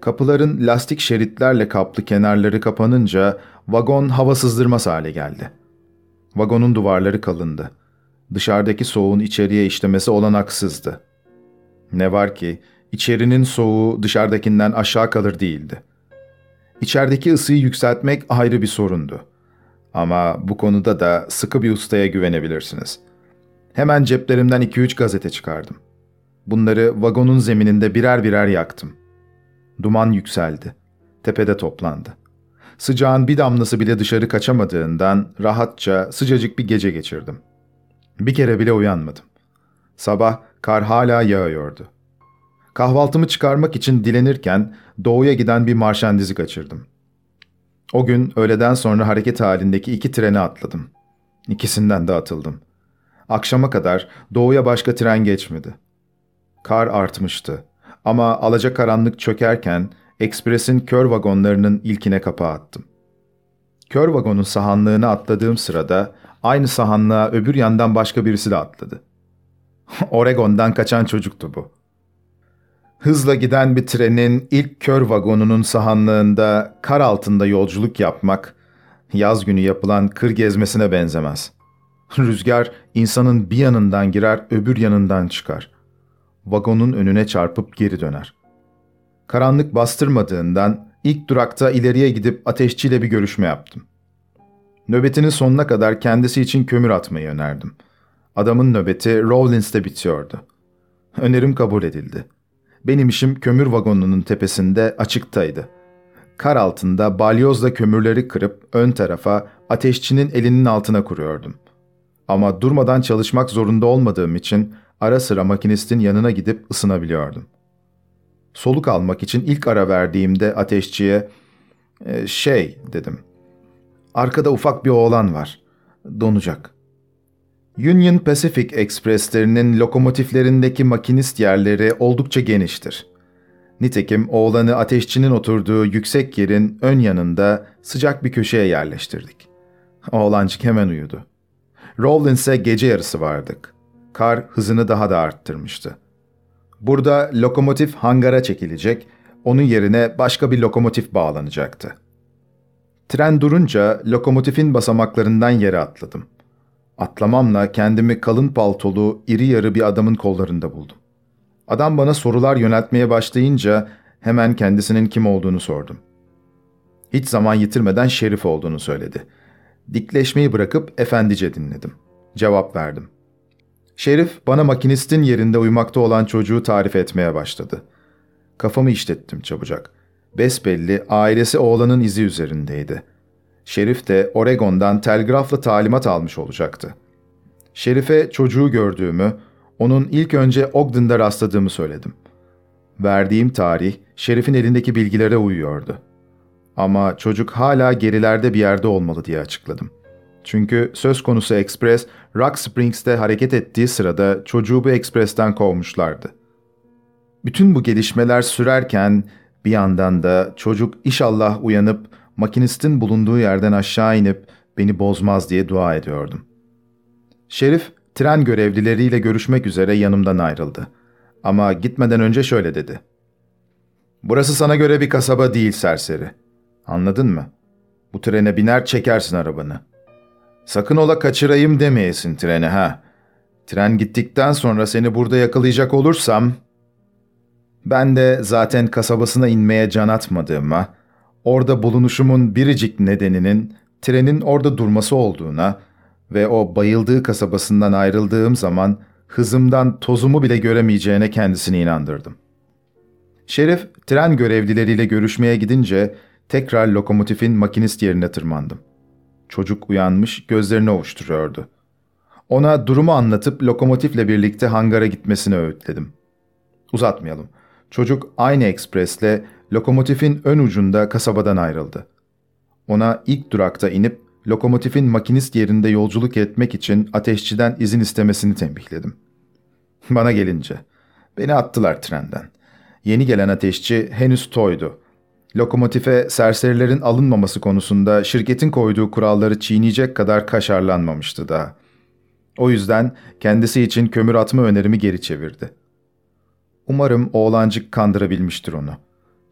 Kapıların lastik şeritlerle kaplı kenarları kapanınca vagon hava sızdırmaz hale geldi. Vagonun duvarları kalındı dışarıdaki soğuğun içeriye işlemesi olanaksızdı. Ne var ki içerinin soğuğu dışarıdakinden aşağı kalır değildi. İçerideki ısıyı yükseltmek ayrı bir sorundu. Ama bu konuda da sıkı bir ustaya güvenebilirsiniz. Hemen ceplerimden iki üç gazete çıkardım. Bunları vagonun zemininde birer birer yaktım. Duman yükseldi. Tepede toplandı. Sıcağın bir damlası bile dışarı kaçamadığından rahatça sıcacık bir gece geçirdim. Bir kere bile uyanmadım. Sabah kar hala yağıyordu. Kahvaltımı çıkarmak için dilenirken doğuya giden bir marşandizi kaçırdım. O gün öğleden sonra hareket halindeki iki treni atladım. İkisinden de atıldım. Akşama kadar doğuya başka tren geçmedi. Kar artmıştı. Ama alacakaranlık çökerken ekspresin kör vagonlarının ilkine kapağı attım. Kör vagonun sahanlığını atladığım sırada aynı sahanlığa öbür yandan başka birisi de atladı. Oregon'dan kaçan çocuktu bu. Hızla giden bir trenin ilk kör vagonunun sahanlığında kar altında yolculuk yapmak, yaz günü yapılan kır gezmesine benzemez. Rüzgar insanın bir yanından girer öbür yanından çıkar. Vagonun önüne çarpıp geri döner. Karanlık bastırmadığından ilk durakta ileriye gidip ateşçiyle bir görüşme yaptım. Nöbetinin sonuna kadar kendisi için kömür atmayı önerdim. Adamın nöbeti Rawlins'te bitiyordu. Önerim kabul edildi. Benim işim kömür vagonunun tepesinde açıktaydı. Kar altında balyozla kömürleri kırıp ön tarafa ateşçinin elinin altına kuruyordum. Ama durmadan çalışmak zorunda olmadığım için ara sıra makinistin yanına gidip ısınabiliyordum. Soluk almak için ilk ara verdiğimde ateşçiye e, şey dedim. Arkada ufak bir oğlan var. Donacak. Union Pacific Express'lerinin lokomotiflerindeki makinist yerleri oldukça geniştir. Nitekim oğlanı ateşçinin oturduğu yüksek yerin ön yanında sıcak bir köşeye yerleştirdik. Oğlancık hemen uyudu. Rawlins'e gece yarısı vardık. Kar hızını daha da arttırmıştı. Burada lokomotif hangara çekilecek, onun yerine başka bir lokomotif bağlanacaktı. Tren durunca lokomotifin basamaklarından yere atladım. Atlamamla kendimi kalın paltolu, iri yarı bir adamın kollarında buldum. Adam bana sorular yöneltmeye başlayınca hemen kendisinin kim olduğunu sordum. Hiç zaman yitirmeden şerif olduğunu söyledi. Dikleşmeyi bırakıp efendice dinledim. Cevap verdim. Şerif bana makinistin yerinde uyumakta olan çocuğu tarif etmeye başladı. Kafamı işlettim çabucak. Besbelli ailesi oğlanın izi üzerindeydi. Şerif de Oregon'dan telgrafla talimat almış olacaktı. Şerif'e çocuğu gördüğümü, onun ilk önce Ogden'da rastladığımı söyledim. Verdiğim tarih, Şerif'in elindeki bilgilere uyuyordu. Ama çocuk hala gerilerde bir yerde olmalı diye açıkladım. Çünkü söz konusu ekspres Rock Springs'te hareket ettiği sırada çocuğu bu ekspresten kovmuşlardı. Bütün bu gelişmeler sürerken bir yandan da çocuk inşallah uyanıp makinistin bulunduğu yerden aşağı inip beni bozmaz diye dua ediyordum. Şerif tren görevlileriyle görüşmek üzere yanımdan ayrıldı. Ama gitmeden önce şöyle dedi. Burası sana göre bir kasaba değil serseri. Anladın mı? Bu trene biner çekersin arabanı. Sakın ola kaçırayım demeyesin treni ha. Tren gittikten sonra seni burada yakalayacak olursam... Ben de zaten kasabasına inmeye can atmadığıma, orada bulunuşumun biricik nedeninin trenin orada durması olduğuna ve o bayıldığı kasabasından ayrıldığım zaman hızımdan tozumu bile göremeyeceğine kendisini inandırdım. Şerif, tren görevlileriyle görüşmeye gidince tekrar lokomotifin makinist yerine tırmandım. Çocuk uyanmış, gözlerini ovuşturuyordu. Ona durumu anlatıp lokomotifle birlikte hangara gitmesini öğütledim. Uzatmayalım. Çocuk aynı ekspresle lokomotifin ön ucunda kasabadan ayrıldı. Ona ilk durakta inip lokomotifin makinist yerinde yolculuk etmek için ateşçiden izin istemesini tembihledim. Bana gelince, beni attılar trenden. Yeni gelen ateşçi henüz toydu lokomotife serserilerin alınmaması konusunda şirketin koyduğu kuralları çiğneyecek kadar kaşarlanmamıştı daha. O yüzden kendisi için kömür atma önerimi geri çevirdi. Umarım oğlancık kandırabilmiştir onu.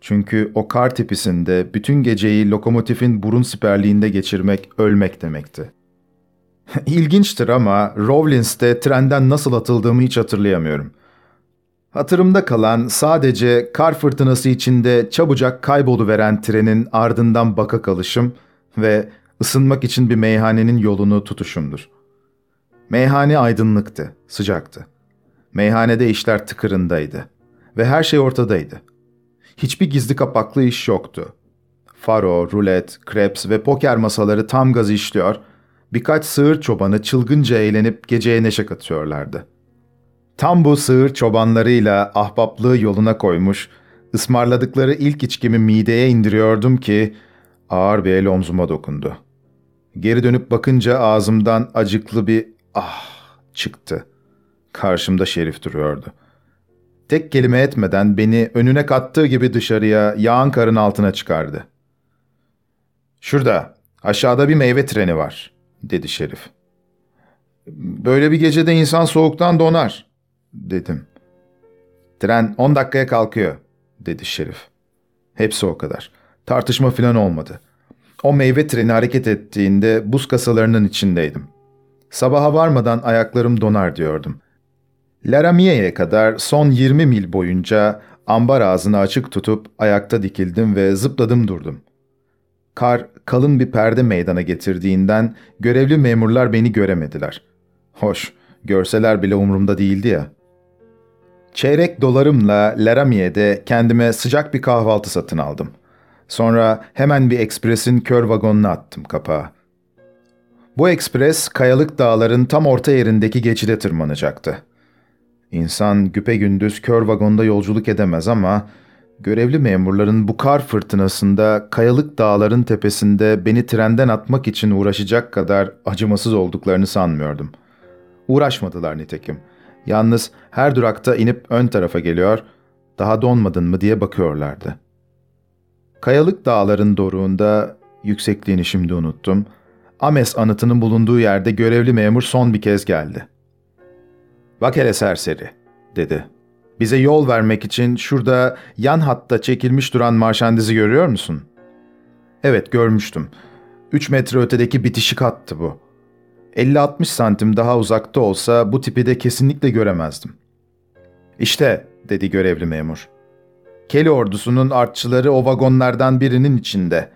Çünkü o kar tepisinde bütün geceyi lokomotifin burun siperliğinde geçirmek ölmek demekti. İlginçtir ama Rawlins'te trenden nasıl atıldığımı hiç hatırlayamıyorum.'' Hatırımda kalan sadece kar fırtınası içinde çabucak kayboluveren trenin ardından baka kalışım ve ısınmak için bir meyhanenin yolunu tutuşumdur. Meyhane aydınlıktı, sıcaktı. Meyhanede işler tıkırındaydı ve her şey ortadaydı. Hiçbir gizli kapaklı iş yoktu. Faro, rulet, kreps ve poker masaları tam gaz işliyor, birkaç sığır çobanı çılgınca eğlenip geceye neşe katıyorlardı.'' Tam bu sığır çobanlarıyla ahbaplığı yoluna koymuş, ısmarladıkları ilk içkimi mideye indiriyordum ki ağır bir el omzuma dokundu. Geri dönüp bakınca ağzımdan acıklı bir ah çıktı. Karşımda Şerif duruyordu. Tek kelime etmeden beni önüne kattığı gibi dışarıya yağan karın altına çıkardı. ''Şurada, aşağıda bir meyve treni var.'' dedi Şerif. ''Böyle bir gecede insan soğuktan donar.'' Dedim. ''Tren 10 dakikaya kalkıyor.'' dedi Şerif. Hepsi o kadar. Tartışma filan olmadı. O meyve treni hareket ettiğinde buz kasalarının içindeydim. Sabaha varmadan ayaklarım donar diyordum. Laramie'ye kadar son 20 mil boyunca ambar ağzını açık tutup ayakta dikildim ve zıpladım durdum. Kar kalın bir perde meydana getirdiğinden görevli memurlar beni göremediler. Hoş, görseler bile umurumda değildi ya. Çeyrek dolarımla Laramie'de kendime sıcak bir kahvaltı satın aldım. Sonra hemen bir ekspresin kör vagonuna attım kapağı. Bu ekspres kayalık dağların tam orta yerindeki geçide tırmanacaktı. İnsan güpe gündüz kör vagonda yolculuk edemez ama görevli memurların bu kar fırtınasında kayalık dağların tepesinde beni trenden atmak için uğraşacak kadar acımasız olduklarını sanmıyordum. Uğraşmadılar nitekim. Yalnız her durakta inip ön tarafa geliyor, daha donmadın mı diye bakıyorlardı. Kayalık dağların doruğunda, yüksekliğini şimdi unuttum, Ames anıtının bulunduğu yerde görevli memur son bir kez geldi. ''Bak hele serseri'' dedi. ''Bize yol vermek için şurada yan hatta çekilmiş duran marşandizi görüyor musun?'' ''Evet görmüştüm. Üç metre ötedeki bitişik hattı bu. 50-60 santim daha uzakta olsa bu tipi de kesinlikle göremezdim.'' ''İşte'' dedi görevli memur. Kelly ordusunun artçıları o vagonlardan birinin içinde.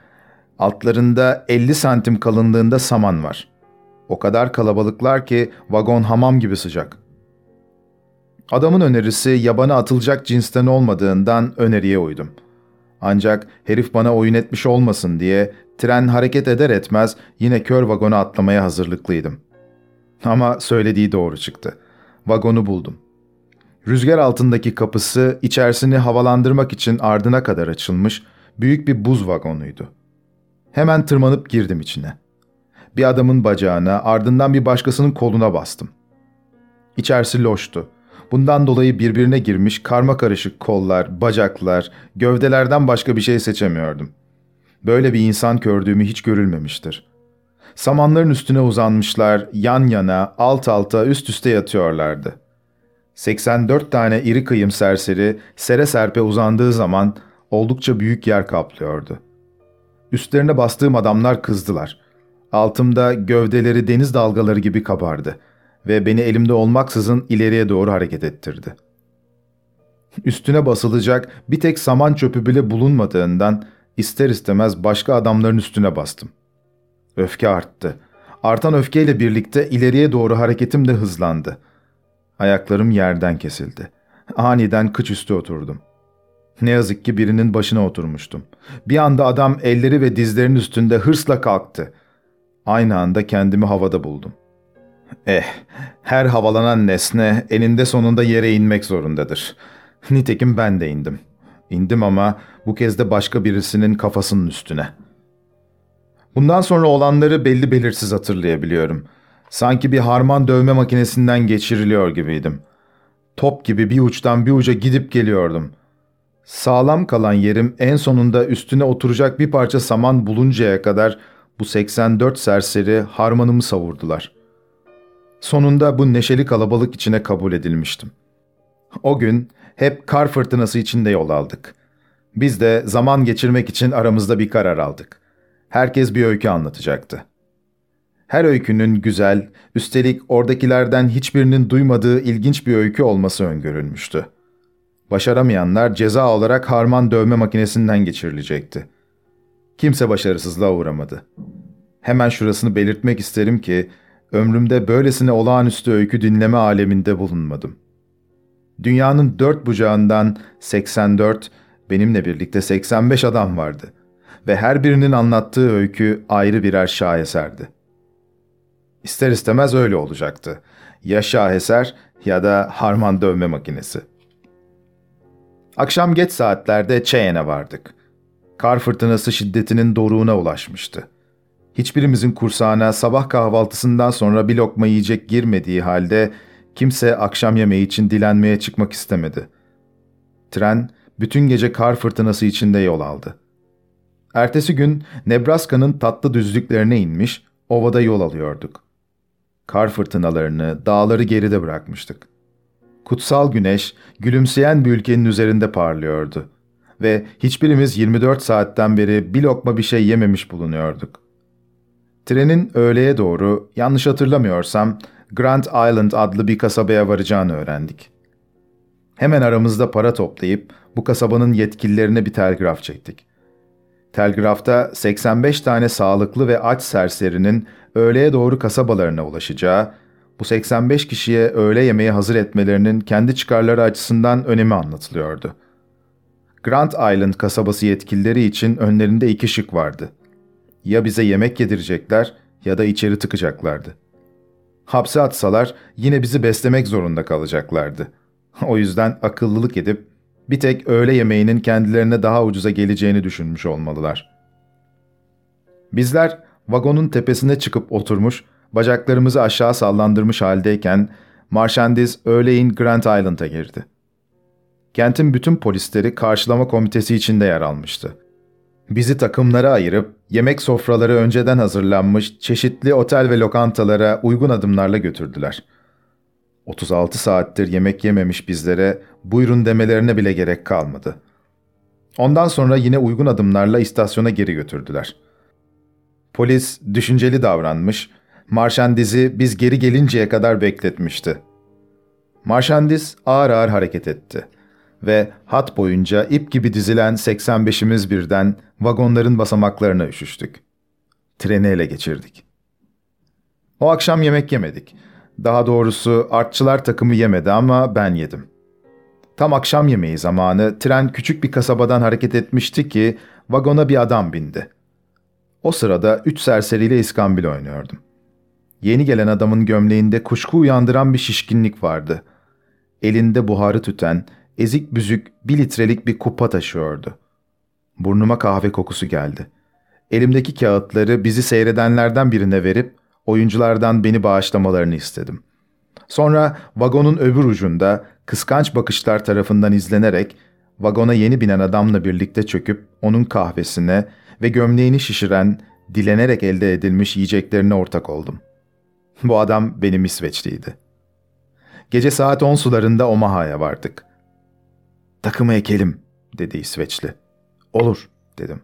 Altlarında 50 santim kalınlığında saman var. O kadar kalabalıklar ki vagon hamam gibi sıcak. Adamın önerisi yabana atılacak cinsten olmadığından öneriye uydum. Ancak herif bana oyun etmiş olmasın diye tren hareket eder etmez yine kör vagona atlamaya hazırlıklıydım. Ama söylediği doğru çıktı. Vagonu buldum. Rüzgar altındaki kapısı içerisini havalandırmak için ardına kadar açılmış büyük bir buz vagonuydu. Hemen tırmanıp girdim içine. Bir adamın bacağına ardından bir başkasının koluna bastım. İçerisi loştu. Bundan dolayı birbirine girmiş karma karışık kollar, bacaklar, gövdelerden başka bir şey seçemiyordum. Böyle bir insan gördüğümü hiç görülmemiştir. Samanların üstüne uzanmışlar, yan yana, alt alta, üst üste yatıyorlardı. 84 tane iri kıyım serseri sere serpe uzandığı zaman oldukça büyük yer kaplıyordu. Üstlerine bastığım adamlar kızdılar. Altımda gövdeleri deniz dalgaları gibi kabardı ve beni elimde olmaksızın ileriye doğru hareket ettirdi. Üstüne basılacak bir tek saman çöpü bile bulunmadığından ister istemez başka adamların üstüne bastım. Öfke arttı. Artan öfkeyle birlikte ileriye doğru hareketim de hızlandı. Ayaklarım yerden kesildi. Aniden kıç üstü oturdum. Ne yazık ki birinin başına oturmuştum. Bir anda adam elleri ve dizlerinin üstünde hırsla kalktı. Aynı anda kendimi havada buldum. Eh, her havalanan nesne eninde sonunda yere inmek zorundadır. Nitekim ben de indim. İndim ama bu kez de başka birisinin kafasının üstüne. Bundan sonra olanları belli belirsiz hatırlayabiliyorum. Sanki bir harman dövme makinesinden geçiriliyor gibiydim. Top gibi bir uçtan bir uca gidip geliyordum. Sağlam kalan yerim en sonunda üstüne oturacak bir parça saman buluncaya kadar bu 84 serseri harmanımı savurdular.'' Sonunda bu neşeli kalabalık içine kabul edilmiştim. O gün hep kar fırtınası içinde yol aldık. Biz de zaman geçirmek için aramızda bir karar aldık. Herkes bir öykü anlatacaktı. Her öykünün güzel, üstelik oradakilerden hiçbirinin duymadığı ilginç bir öykü olması öngörülmüştü. Başaramayanlar ceza olarak harman dövme makinesinden geçirilecekti. Kimse başarısızlığa uğramadı. Hemen şurasını belirtmek isterim ki Ömrümde böylesine olağanüstü öykü dinleme aleminde bulunmadım. Dünyanın dört bucağından 84, benimle birlikte 85 adam vardı ve her birinin anlattığı öykü ayrı birer şaheserdi. İster istemez öyle olacaktı. Ya şaheser ya da harman dövme makinesi. Akşam geç saatlerde Cheyen'e vardık. Kar fırtınası şiddetinin doruğuna ulaşmıştı. Hiçbirimizin kursağına sabah kahvaltısından sonra bir lokma yiyecek girmediği halde kimse akşam yemeği için dilenmeye çıkmak istemedi. Tren bütün gece kar fırtınası içinde yol aldı. Ertesi gün Nebraska'nın tatlı düzlüklerine inmiş, ovada yol alıyorduk. Kar fırtınalarını, dağları geride bırakmıştık. Kutsal güneş, gülümseyen bir ülkenin üzerinde parlıyordu. Ve hiçbirimiz 24 saatten beri bir lokma bir şey yememiş bulunuyorduk. Trenin öğleye doğru, yanlış hatırlamıyorsam, Grand Island adlı bir kasabaya varacağını öğrendik. Hemen aramızda para toplayıp bu kasabanın yetkililerine bir telgraf çektik. Telgrafta 85 tane sağlıklı ve aç serserinin öğleye doğru kasabalarına ulaşacağı, bu 85 kişiye öğle yemeği hazır etmelerinin kendi çıkarları açısından önemi anlatılıyordu. Grand Island kasabası yetkilileri için önlerinde iki şık vardı. Ya bize yemek yedirecekler ya da içeri tıkacaklardı. Hapse atsalar yine bizi beslemek zorunda kalacaklardı. O yüzden akıllılık edip bir tek öğle yemeğinin kendilerine daha ucuza geleceğini düşünmüş olmalılar. Bizler vagonun tepesine çıkıp oturmuş, bacaklarımızı aşağı sallandırmış haldeyken Marşandiz öğleyin Grand Island'a girdi. Kentin bütün polisleri karşılama komitesi içinde yer almıştı. Bizi takımlara ayırıp yemek sofraları önceden hazırlanmış çeşitli otel ve lokantalara uygun adımlarla götürdüler. 36 saattir yemek yememiş bizlere buyurun demelerine bile gerek kalmadı. Ondan sonra yine uygun adımlarla istasyona geri götürdüler. Polis düşünceli davranmış, Marşandiz'i biz geri gelinceye kadar bekletmişti. Marşandiz ağır ağır hareket etti ve hat boyunca ip gibi dizilen 85'imiz birden vagonların basamaklarına üşüştük. Treni ele geçirdik. O akşam yemek yemedik. Daha doğrusu artçılar takımı yemedi ama ben yedim. Tam akşam yemeği zamanı tren küçük bir kasabadan hareket etmişti ki vagona bir adam bindi. O sırada üç serseriyle iskambil oynuyordum. Yeni gelen adamın gömleğinde kuşku uyandıran bir şişkinlik vardı. Elinde buharı tüten, ezik büzük bir litrelik bir kupa taşıyordu. Burnuma kahve kokusu geldi. Elimdeki kağıtları bizi seyredenlerden birine verip oyunculardan beni bağışlamalarını istedim. Sonra vagonun öbür ucunda kıskanç bakışlar tarafından izlenerek vagona yeni binen adamla birlikte çöküp onun kahvesine ve gömleğini şişiren, dilenerek elde edilmiş yiyeceklerine ortak oldum. Bu adam benim İsveçliydi. Gece saat 10 sularında Omaha'ya vardık. Takımı ekelim, dedi İsveçli. Olur, dedim.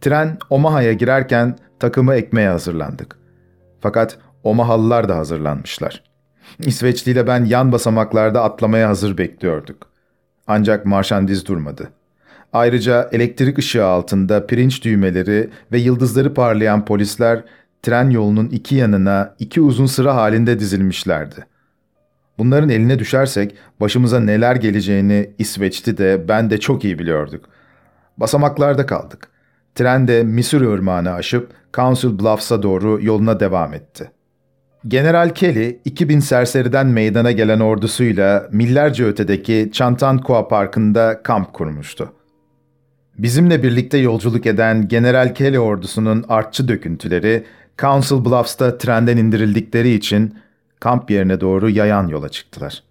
Tren Omaha'ya girerken takımı ekmeye hazırlandık. Fakat Omahalılar da hazırlanmışlar. İsveçli ile ben yan basamaklarda atlamaya hazır bekliyorduk. Ancak marşandiz durmadı. Ayrıca elektrik ışığı altında pirinç düğmeleri ve yıldızları parlayan polisler tren yolunun iki yanına iki uzun sıra halinde dizilmişlerdi. Bunların eline düşersek başımıza neler geleceğini İsveç'ti de ben de çok iyi biliyorduk. Basamaklarda kaldık. Tren de Missouri ırmağını aşıp Council Bluffs'a doğru yoluna devam etti. General Kelly, 2000 serseriden meydana gelen ordusuyla millerce ötedeki Chantankoa Parkı'nda kamp kurmuştu. Bizimle birlikte yolculuk eden General Kelly ordusunun artçı döküntüleri Council Bluffs'ta trenden indirildikleri için kamp yerine doğru yayan yola çıktılar.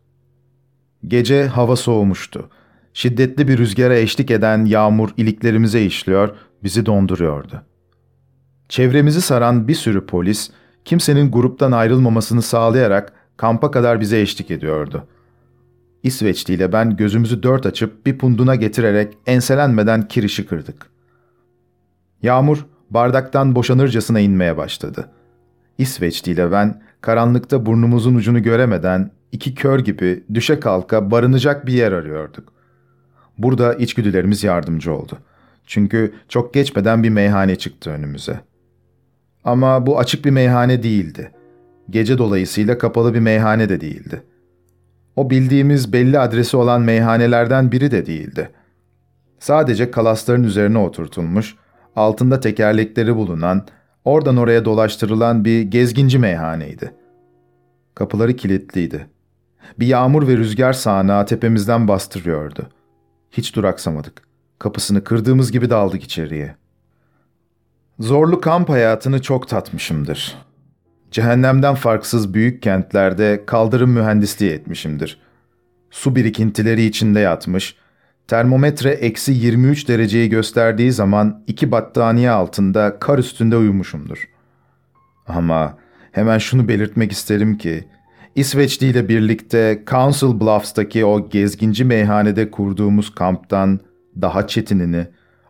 Gece hava soğumuştu. Şiddetli bir rüzgara eşlik eden yağmur iliklerimize işliyor, bizi donduruyordu. Çevremizi saran bir sürü polis, kimsenin gruptan ayrılmamasını sağlayarak kampa kadar bize eşlik ediyordu. İsveçli ile ben gözümüzü dört açıp bir punduna getirerek enselenmeden kirişi kırdık. Yağmur bardaktan boşanırcasına inmeye başladı. İsveçli ile ben karanlıkta burnumuzun ucunu göremeden iki kör gibi düşe kalka barınacak bir yer arıyorduk. Burada içgüdülerimiz yardımcı oldu. Çünkü çok geçmeden bir meyhane çıktı önümüze. Ama bu açık bir meyhane değildi. Gece dolayısıyla kapalı bir meyhane de değildi. O bildiğimiz belli adresi olan meyhanelerden biri de değildi. Sadece kalasların üzerine oturtulmuş, altında tekerlekleri bulunan, oradan oraya dolaştırılan bir gezginci meyhaneydi. Kapıları kilitliydi. Bir yağmur ve rüzgar sağanağı tepemizden bastırıyordu. Hiç duraksamadık. Kapısını kırdığımız gibi daldık içeriye. Zorlu kamp hayatını çok tatmışımdır. Cehennemden farksız büyük kentlerde kaldırım mühendisliği etmişimdir. Su birikintileri içinde yatmış, termometre eksi 23 dereceyi gösterdiği zaman iki battaniye altında kar üstünde uyumuşumdur. Ama hemen şunu belirtmek isterim ki, İsveçli ile birlikte Council Bluffs'taki o gezginci meyhanede kurduğumuz kamptan daha çetinini,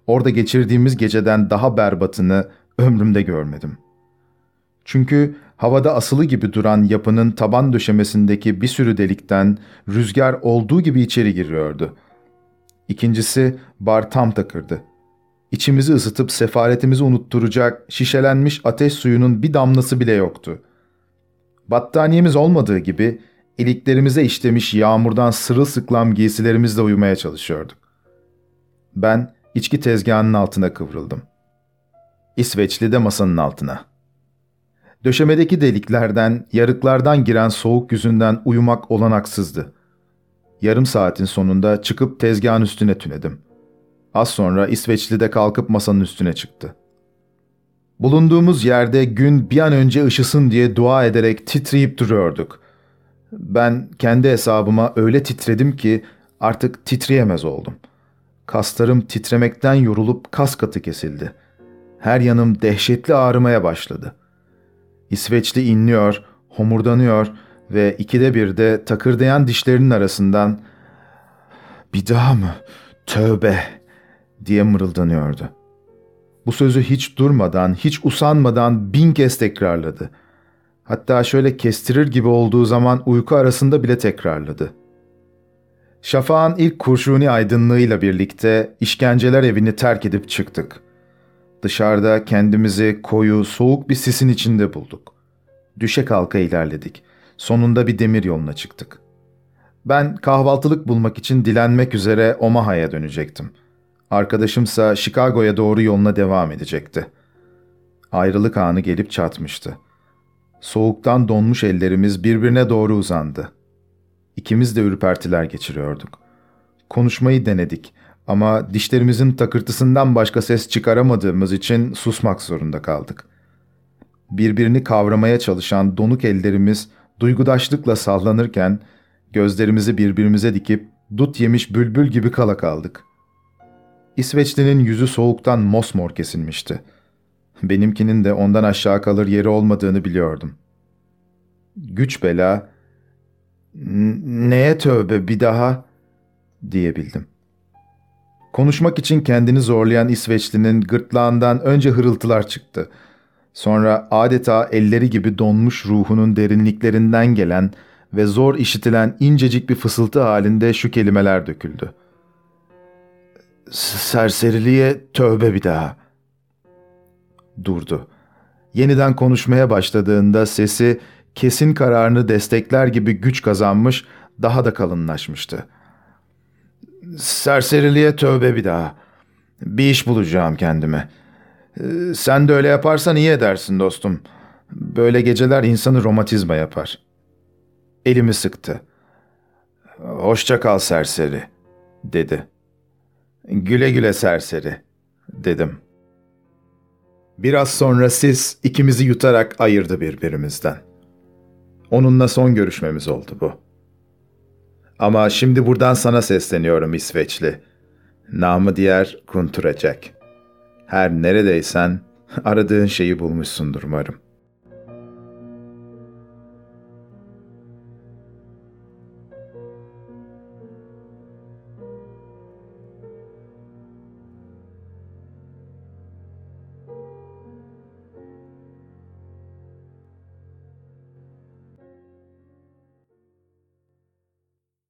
orada geçirdiğimiz geceden daha berbatını ömrümde görmedim. Çünkü havada asılı gibi duran yapının taban döşemesindeki bir sürü delikten rüzgar olduğu gibi içeri giriyordu. İkincisi bar tam takırdı. İçimizi ısıtıp sefaretimizi unutturacak şişelenmiş ateş suyunun bir damlası bile yoktu. Battaniyemiz olmadığı gibi iliklerimize işlemiş yağmurdan sırılsıklam giysilerimizle uyumaya çalışıyorduk. Ben içki tezgahının altına kıvrıldım. İsveçli de masanın altına. Döşemedeki deliklerden, yarıklardan giren soğuk yüzünden uyumak olanaksızdı. Yarım saatin sonunda çıkıp tezgahın üstüne tünedim. Az sonra İsveçli de kalkıp masanın üstüne çıktı. Bulunduğumuz yerde gün bir an önce ışısın diye dua ederek titreyip duruyorduk. Ben kendi hesabıma öyle titredim ki artık titreyemez oldum. Kaslarım titremekten yorulup kas katı kesildi. Her yanım dehşetli ağrımaya başladı. İsveçli inliyor, homurdanıyor ve ikide bir de takırdayan dişlerinin arasından ''Bir daha mı? Tövbe!'' diye mırıldanıyordu. Bu sözü hiç durmadan, hiç usanmadan bin kez tekrarladı. Hatta şöyle kestirir gibi olduğu zaman uyku arasında bile tekrarladı. Şafağın ilk kurşuni aydınlığıyla birlikte işkenceler evini terk edip çıktık. Dışarıda kendimizi koyu, soğuk bir sisin içinde bulduk. Düşe kalka ilerledik. Sonunda bir demir yoluna çıktık. Ben kahvaltılık bulmak için dilenmek üzere Omaha'ya dönecektim. Arkadaşımsa Chicago'ya doğru yoluna devam edecekti. Ayrılık anı gelip çatmıştı. Soğuktan donmuş ellerimiz birbirine doğru uzandı. İkimiz de ürpertiler geçiriyorduk. Konuşmayı denedik ama dişlerimizin takırtısından başka ses çıkaramadığımız için susmak zorunda kaldık. Birbirini kavramaya çalışan donuk ellerimiz duygudaşlıkla sallanırken gözlerimizi birbirimize dikip dut yemiş bülbül gibi kala kaldık. İsveçlinin yüzü soğuktan mosmor kesilmişti. Benimkinin de ondan aşağı kalır yeri olmadığını biliyordum. Güç bela, neye tövbe bir daha diyebildim. Konuşmak için kendini zorlayan İsveçlinin gırtlağından önce hırıltılar çıktı. Sonra adeta elleri gibi donmuş ruhunun derinliklerinden gelen ve zor işitilen incecik bir fısıltı halinde şu kelimeler döküldü. Serseriliğe tövbe bir daha. Durdu. Yeniden konuşmaya başladığında sesi kesin kararını destekler gibi güç kazanmış, daha da kalınlaşmıştı. Serseriliğe tövbe bir daha. Bir iş bulacağım kendime. Ee, sen de öyle yaparsan iyi edersin dostum. Böyle geceler insanı romatizma yapar. Elimi sıktı. Hoşça kal serseri, dedi. Güle güle serseri, dedim. Biraz sonra sis ikimizi yutarak ayırdı birbirimizden. Onunla son görüşmemiz oldu bu. Ama şimdi buradan sana sesleniyorum İsveçli. Namı diğer Kuntura Jack. Her neredeysen aradığın şeyi bulmuşsundur umarım.''